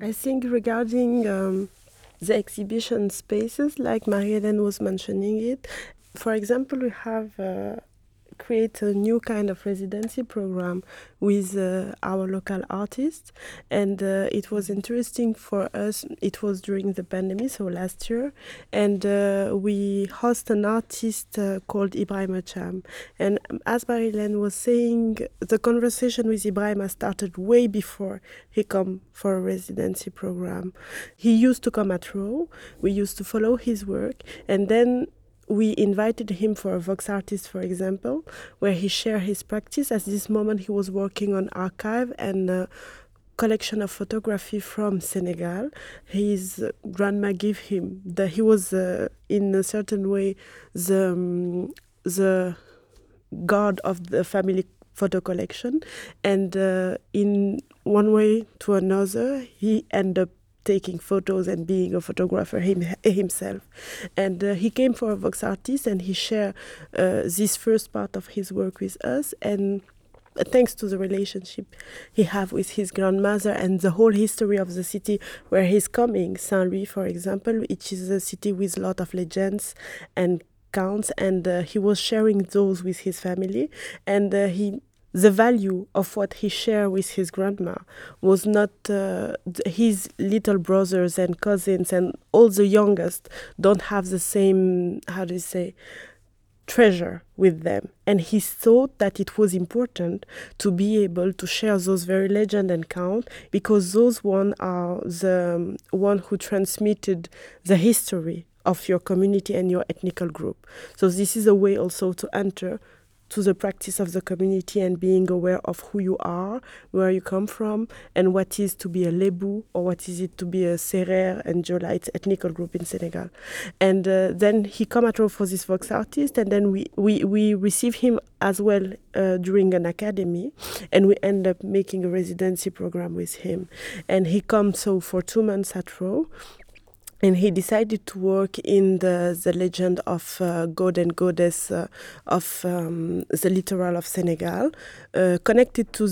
I think regarding um, the exhibition spaces, like Marie-Hélène was mentioning it, for example, we have uh, create a new kind of residency program with uh, our local artists. And uh, it was interesting for us it was during the pandemic so last year. And uh, we host an artist uh, called Ibrahim Thiam and as Marie-Hélène was saying the conversation with Ibrahim started way before he come for a residency program. He used to come at Raw we used to follow his work. And then we invited him for a Vox artist, for example, where he shared his practice. At this moment, he was working on archive and uh, collection of photography from Senegal. His grandma gave him that he was, uh, in a certain way, the um, the god of the family photo collection, and uh, in one way to another, he ended up taking photos and being a photographer him, himself. And uh, he came for a Vox artist and he shared uh, this first part of his work with us. And uh, thanks to the relationship he have with his grandmother and the whole history of the city where he's coming, Saint Louis, for example, which is a city with a lot of legends and counts, and uh, he was sharing those with his family, and uh, he the value of what he shared with his grandma was not uh, his little brothers and cousins and all the youngest don't have the same how do you say treasure with them. And he thought that it was important to be able to share those very legend and count because those one are the um, one who transmitted the history of your community and your ethnical group. So this is a way also to enter to the practice of the community and being aware of who you are, where you come from, and what is to be a Lebu or what is it to be a Serer and Jolite ethnical group in Senegal. And uh, then he come at all for this Vox artist, and then we, we, we receive him as well uh, during an academy, and we end up making a residency program with him. And he comes so for two months at Raw and he decided to work in the, the legend of uh, god and goddess uh, of um, the littoral of Senegal, uh, connected to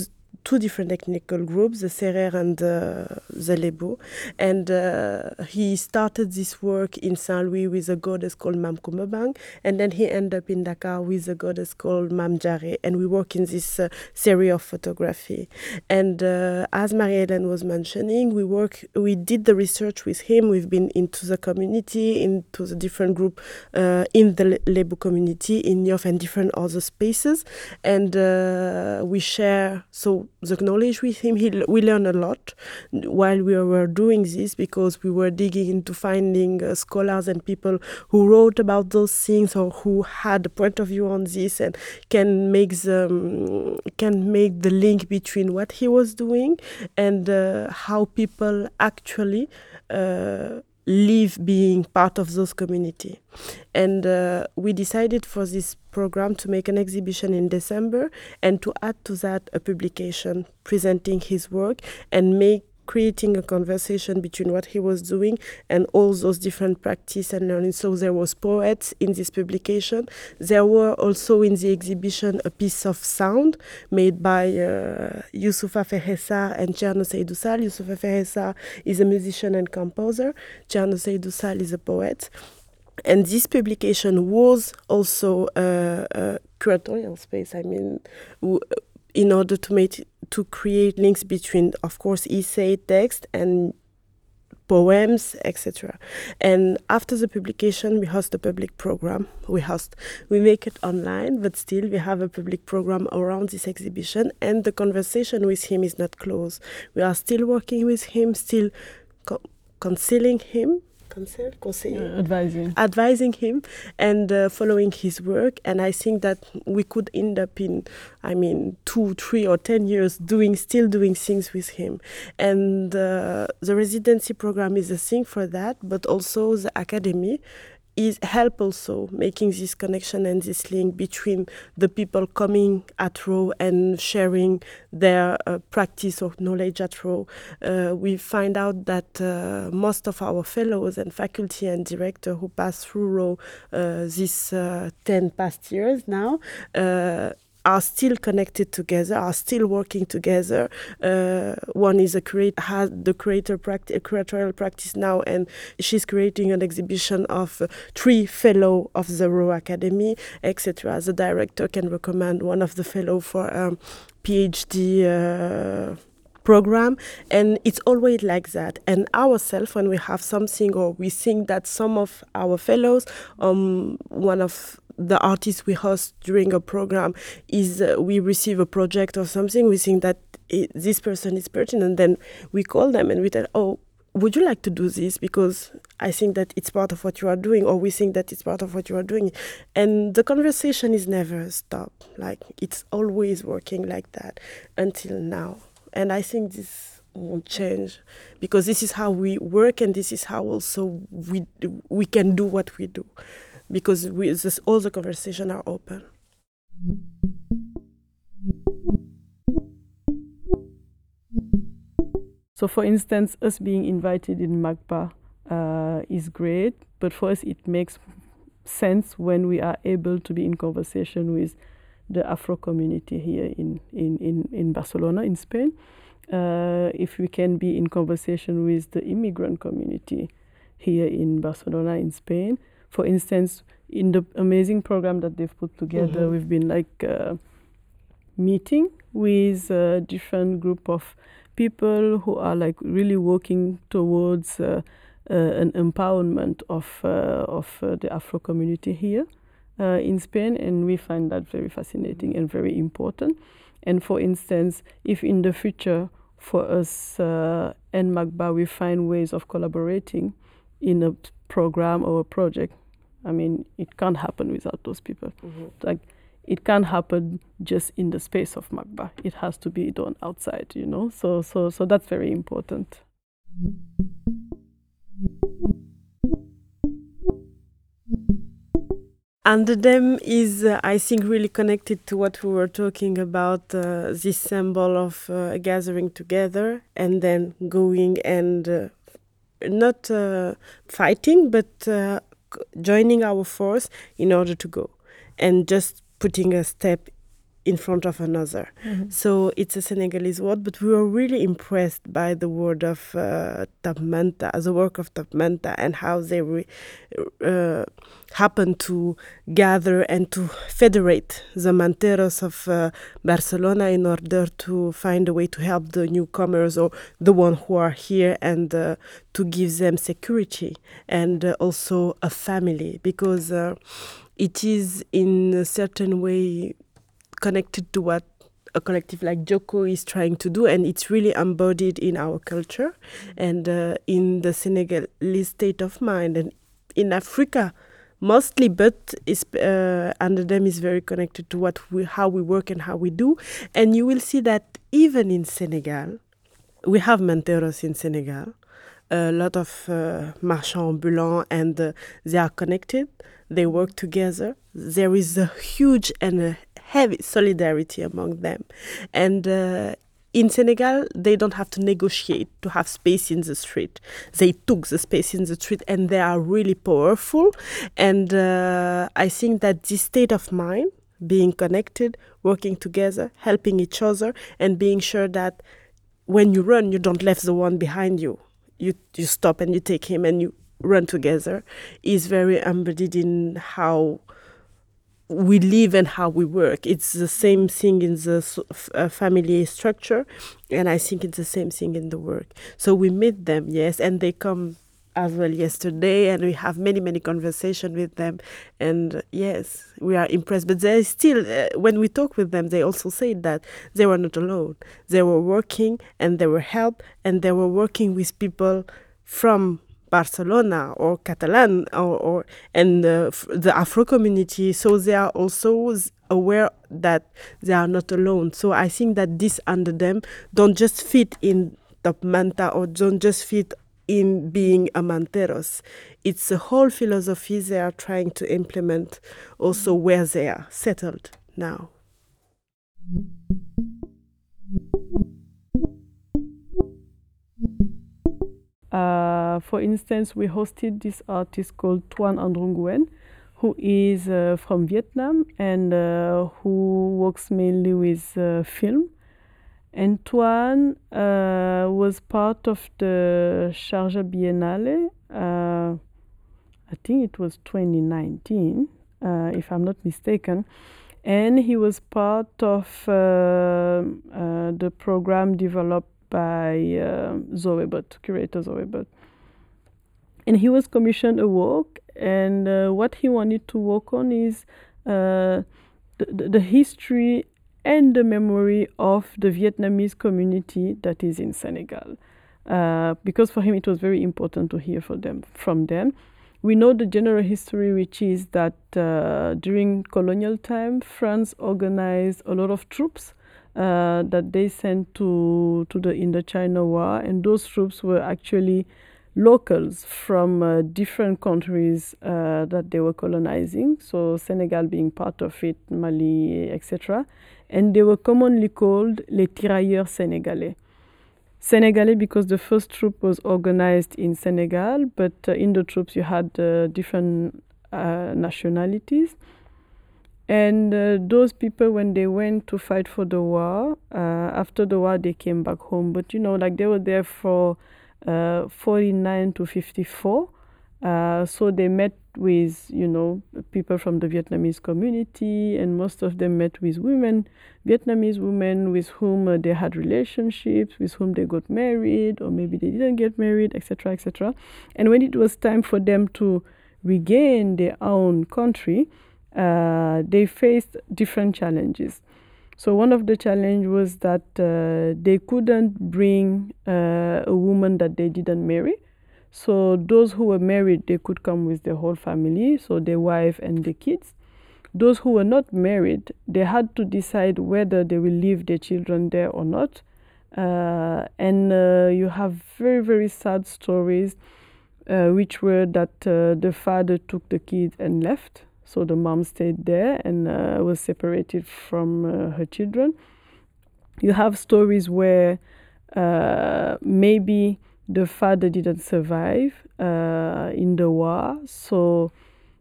two different ethnical groups, the Serer and the, the Lebu. And uh, he started this work in Saint Louis with a goddess called Mame Coumba Bang, and then he ended up in Dakar with a goddess called Mame Ndiaré. And we work in this uh, series of photography. And uh, as Marie-Hélène was mentioning, we work, we did the research with him. We've been into the community, into the different group uh, in the Lebu community, in Yoff and different other spaces. And uh, we share, so the knowledge with him. He, we learned a lot while we were doing this because we were digging into finding uh, scholars and people who wrote about those things or who had a point of view on this and can make the um, can make the link between what he was doing and uh, how people actually. Uh, live being part of those community. And uh, we decided for this program to make an exhibition in december and to add to that a publication presenting his work and make creating a conversation between what he was doing and all those different practice and learning. So there was poets in this publication. There were also in the exhibition a piece of sound made by uh, Youssoufa Ferressar and Thierno Seydou Sall. Youssoufa Ferressar is a musician and composer. Thierno Seydou Sall is a poet. And this publication was also a, a curatorial space. I mean, in order to make to create links between, of course, essay, text, and poems, etc. And after the publication, we host a public program. We host, we make it online, but still we have a public program around this exhibition. And the conversation with him is not closed. We are still working with him, still co- concealing him uh, advising, advising him and uh, following his work. And I think that we could end up in, I mean, two, three, or ten years doing still doing things with him. And uh, the residency program is a thing for that, but also the academy is help also making this connection and this link between the people coming at Raw and sharing their uh, practice of knowledge at Raw. Uh, we find out that uh, most of our fellows and faculty and director who pass through Raw uh, these uh, 10 past years now uh, are still connected together, are still working together. Uh, one is a create has the creator practice, curatorial practice now, and she's creating an exhibition of uh, three fellow of the Raw Academy, etc. The director can recommend one of the fellow for um, PhD. Uh, program and it's always like that and ourselves when we have something or we think that some of our fellows um one of the artists we host during a program is uh, we receive a project or something we think that it, this person is pertinent then we call them and we tell oh would you like to do this? Because i think that it's part of what you are doing or we think that it's part of what you are doing. And the conversation is never stopped. Like it's always working like that until now. And i think this won't change because this is how we work and this is how also we we can do what we do because we, this, all the conversation are open. So, for instance, us being invited in MACBA uh, is great, but for us it makes sense when we are able to be in conversation with the Afro community here in, in, in, in Barcelona, in Spain. Uh, if we can be in conversation with the immigrant community here in Barcelona, in Spain, for instance, in the amazing program that they've put together, mm-hmm. we've been like uh, meeting with a different group of people who are like really working towards uh, uh, an empowerment of uh, of uh, the Afro community here uh, in Spain, and we find that very fascinating and very important. And for instance, if in the future for us and MACBA we find ways of collaborating in a program or a project, I mean, it can't happen without those people. Mm-hmm. Like, it can't happen just in the space of MACBA. It has to be done outside, you know. So, so, so that's very important. Under them is, uh, I think, really connected to what we were talking about uh, this symbol of uh, gathering together and then going and uh, not uh, fighting, but uh, joining our force in order to go and just putting a step in front of another. Mm-hmm. So it's a Senegalese word, but we were really impressed by the word of uh, Top Manta, the work of Top Manta, and how they re- uh, happen to gather and to federate the manteros of uh, Barcelona in order to find a way to help the newcomers or the ones who are here and uh, to give them security and uh, also a family because uh, it is in a certain way connected to what a collective like Joko is trying to do, and it's really embodied in our culture and uh, in the Senegalese state of mind and in Africa mostly, but is, uh, under them is very connected to what we, how we work and how we do. And you will see that even in Senegal, we have Manteros in Senegal, a lot of uh, marchands ambulants, and uh, they are connected. They work together. There is a huge and a heavy solidarity among them. And uh, in Senegal, they don't have to negotiate to have space in the street. They took the space in the street and they are really powerful. And uh, I think that this state of mind, being connected, working together, helping each other, and being sure that when you run, you don't leave the one behind you. You, you stop and you take him and you run together is very embedded in how we live and how we work. It's the same thing in the uh, family structure, and I think it's the same thing in the work. So we meet them, yes, and they come as well yesterday, and we have many, many conversations with them. And yes, we are impressed. But they still, uh, when we talk with them, they also say that they were not alone. They were working, and they were helped, and they were working with people from Barcelona or Catalan or, or and the Afro community. So they are also aware that they are not alone. So I think that this under them don't just fit in Top Manta or don't just fit in being a manteros. It's a whole philosophy they are trying to implement also where they are settled now. Uh, for instance, we hosted this artist called Tuan Andrew Nguyen, who is uh, from Vietnam and uh, who works mainly with uh, film. Antoine uh, was part of the Sharjah Biennale. I think it was 2019, uh, if I'm not mistaken. And he was part of the program developed by Zoe Butt, curator Zoe Butt and he was commissioned a work and uh, what he wanted to work on is uh, the, the, history and the memory of the Vietnamese community that is in Senegal. Uh, because for him it was very important to hear from them. From them, we know the general history, which is that uh, during colonial time, France organized a lot of troops uh, that they sent to to the Indochina War, and those troops were actually locals from uh, different countries uh, that they were colonizing, so Senegal being part of it, Mali, etc. And they were commonly called les tirailleurs sénégalais. Senegalese because the first troop was organized in Senegal, but uh, in the troops you had uh, different uh, nationalities. And uh, those people, when they went to fight for the war, after the war they came back home. But you know, like they were there for uh, 49 to 54. Uh, so they met with, you know, people from the Vietnamese community, and most of them met with women, Vietnamese women with whom uh, they had relationships, with whom they got married, or maybe they didn't get married, etc., etc. And when it was time for them to regain their own country, uh, they faced different challenges. So one of the challenge was that uh, they couldn't bring uh, a woman that they didn't marry. So those who were married, they could come with their whole family, so their wife and the kids. Those who were not married, they had to decide whether they will leave their children there or not. Uh, and uh, you have very very sad stories, uh, which were that uh, the father took the kids and left so the mom stayed there and uh, was separated from uh, her children. You have stories where uh, maybe the father didn't survive uh, in the war, so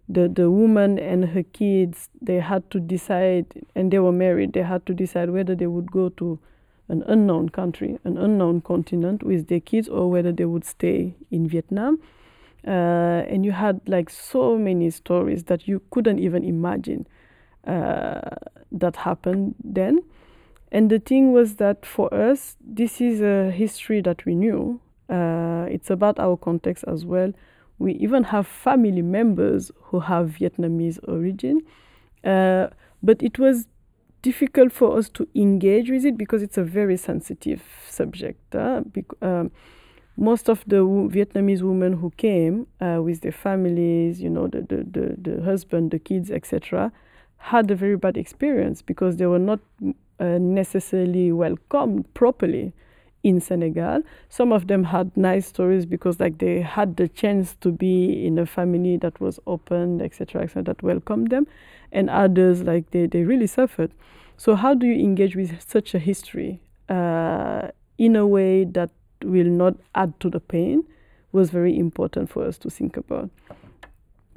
the the woman and her kids they had to decide, and they were married. They had to decide whether they would go to an unknown country, an unknown continent with their kids, or whether they would stay in Vietnam. Uh, and you had like so many stories that you couldn't even imagine uh, that happened then. And the thing was that for us, this is a history that we knew. Uh, it's about our context as well. We even have family members who have Vietnamese origin. Uh, but it was difficult for us to engage with it because it's a very sensitive subject. Uh, um, most of the Vietnamese women who came uh, with their families, you know, the, the, the, the husband, the kids, etc., had a very bad experience because they were not uh, necessarily welcomed properly in Senegal. Some of them had nice stories because like they had the chance to be in a family that was open, etc., etc., that welcomed them, and others like they, they really suffered. So how do you engage with such a history uh, in a way that will not add to the pain was very important for us to think about.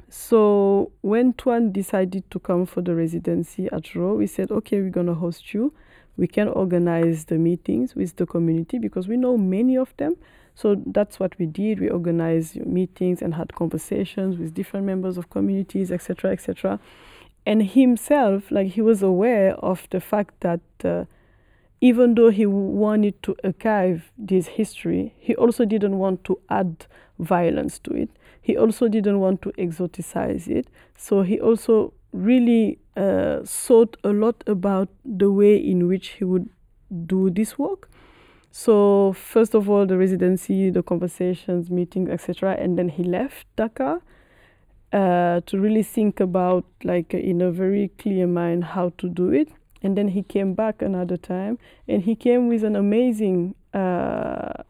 So when Tuan decided to come for the residency at Raw, we said, okay, we're going to host you. We can organize the meetings with the community because we know many of them. So that's what we did. We organized meetings and had conversations with different members of communities, etc., etc. And himself, like he was aware of the fact that uh, even though he wanted to archive this history, he also didn't want to add violence to it. He also didn't want to exoticize it. So he also really uh, thought a lot about the way in which he would do this work. So first of all, the residency, the conversations, meetings, etc., and then he left Dakar uh, to really think about, like, in a very clear mind, how to do it. And then he came back another time and he came with an amazing uh,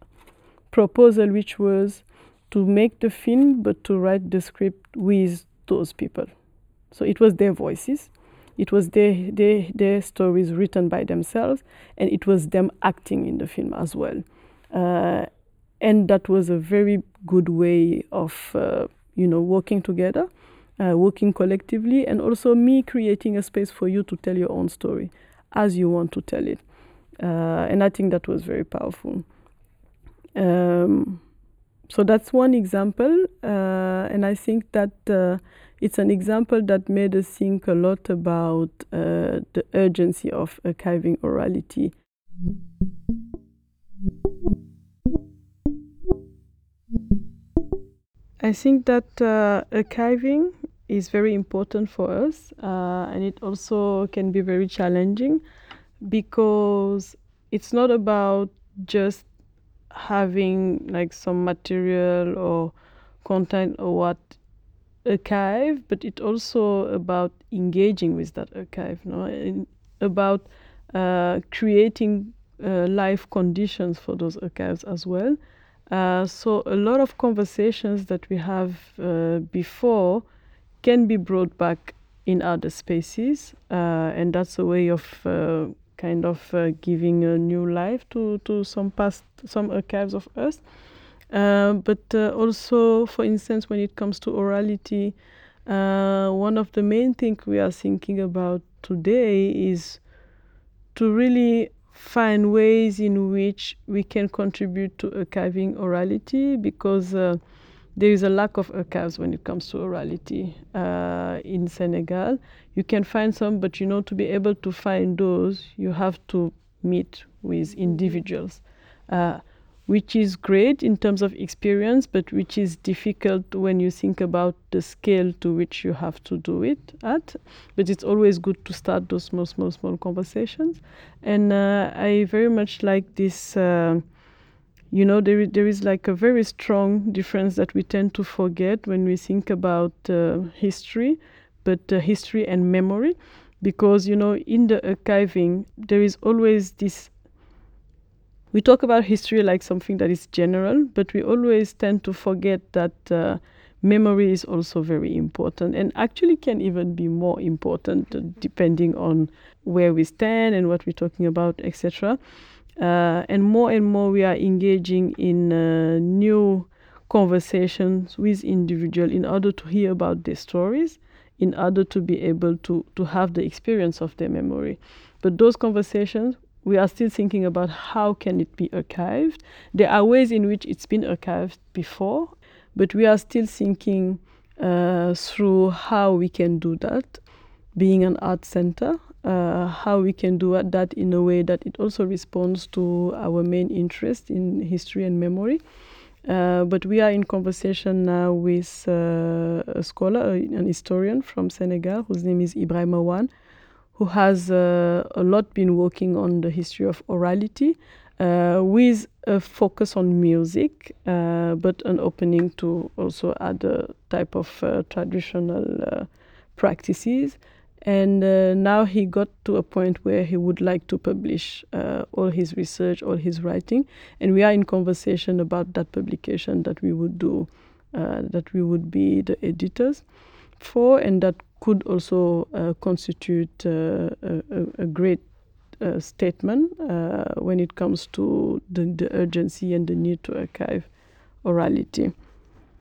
proposal, which was to make the film but to write the script with those people. So it was their voices, it was their, their, their stories written by themselves, and it was them acting in the film as well. Uh, and that was a very good way of, uh, you know, working together uh, working collectively, and also me creating a space for you to tell your own story as you want to tell it. Uh, and I think that was very powerful. Um, so that's one example, uh, and I think that uh, it's an example that made us think a lot about uh, the urgency of archiving orality. I think that uh, archiving is very important for us, uh, and it also can be very challenging because it's not about just having like some material or content or what archive, but it's also about engaging with that archive, no? And about uh, creating uh, life conditions for those archives as well. Uh, so a lot of conversations that we have uh, before can be brought back in other spaces, uh, and that's a way of uh, kind of uh, giving a new life to, to some past some archives of us. But also, for instance, when it comes to orality, one of the main things we are thinking about today is to really find ways in which we can contribute to archiving orality because uh, there is a lack of archives when it comes to orality uh, in Senegal. You can find some, but you know, to be able to find those, you have to meet with individuals, uh, which is great in terms of experience, but which is difficult when you think about the scale to which you have to do it at. But it's always good to start those small, small, small conversations. And uh, I very much like this uh, you know there is, there is like a very strong difference that we tend to forget when we think about uh, history but uh, history and memory because you know in the archiving there is always this we talk about history like something that is general but we always tend to forget that uh, memory is also very important and actually can even be more important depending on where we stand and what we're talking about etc and more and more we are engaging in uh, new conversations with individuals in order to hear about their stories, in order to be able to, to have the experience of their memory. But those conversations, we are still thinking about how can it be archived. There are ways in which it's been archived before, but we are still thinking uh, through how we can do that. Being an art center, uh, how we can do that in a way that it also responds to our main interest in history and memory. Uh, but we are in conversation now with uh, a scholar, an historian from Senegal, whose name is Ibrahim Wane, who has uh, a lot been working on the history of orality uh, with a focus on music, uh, but an opening to also other type of traditional practices and uh, now he got to a point where he would like to publish uh, all his research all his writing. And we are in conversation about that publication that we would do uh, that we would be the editors for. And that could also uh, constitute uh, a, a, great uh, statement when it comes to the, the urgency and the need to archive orality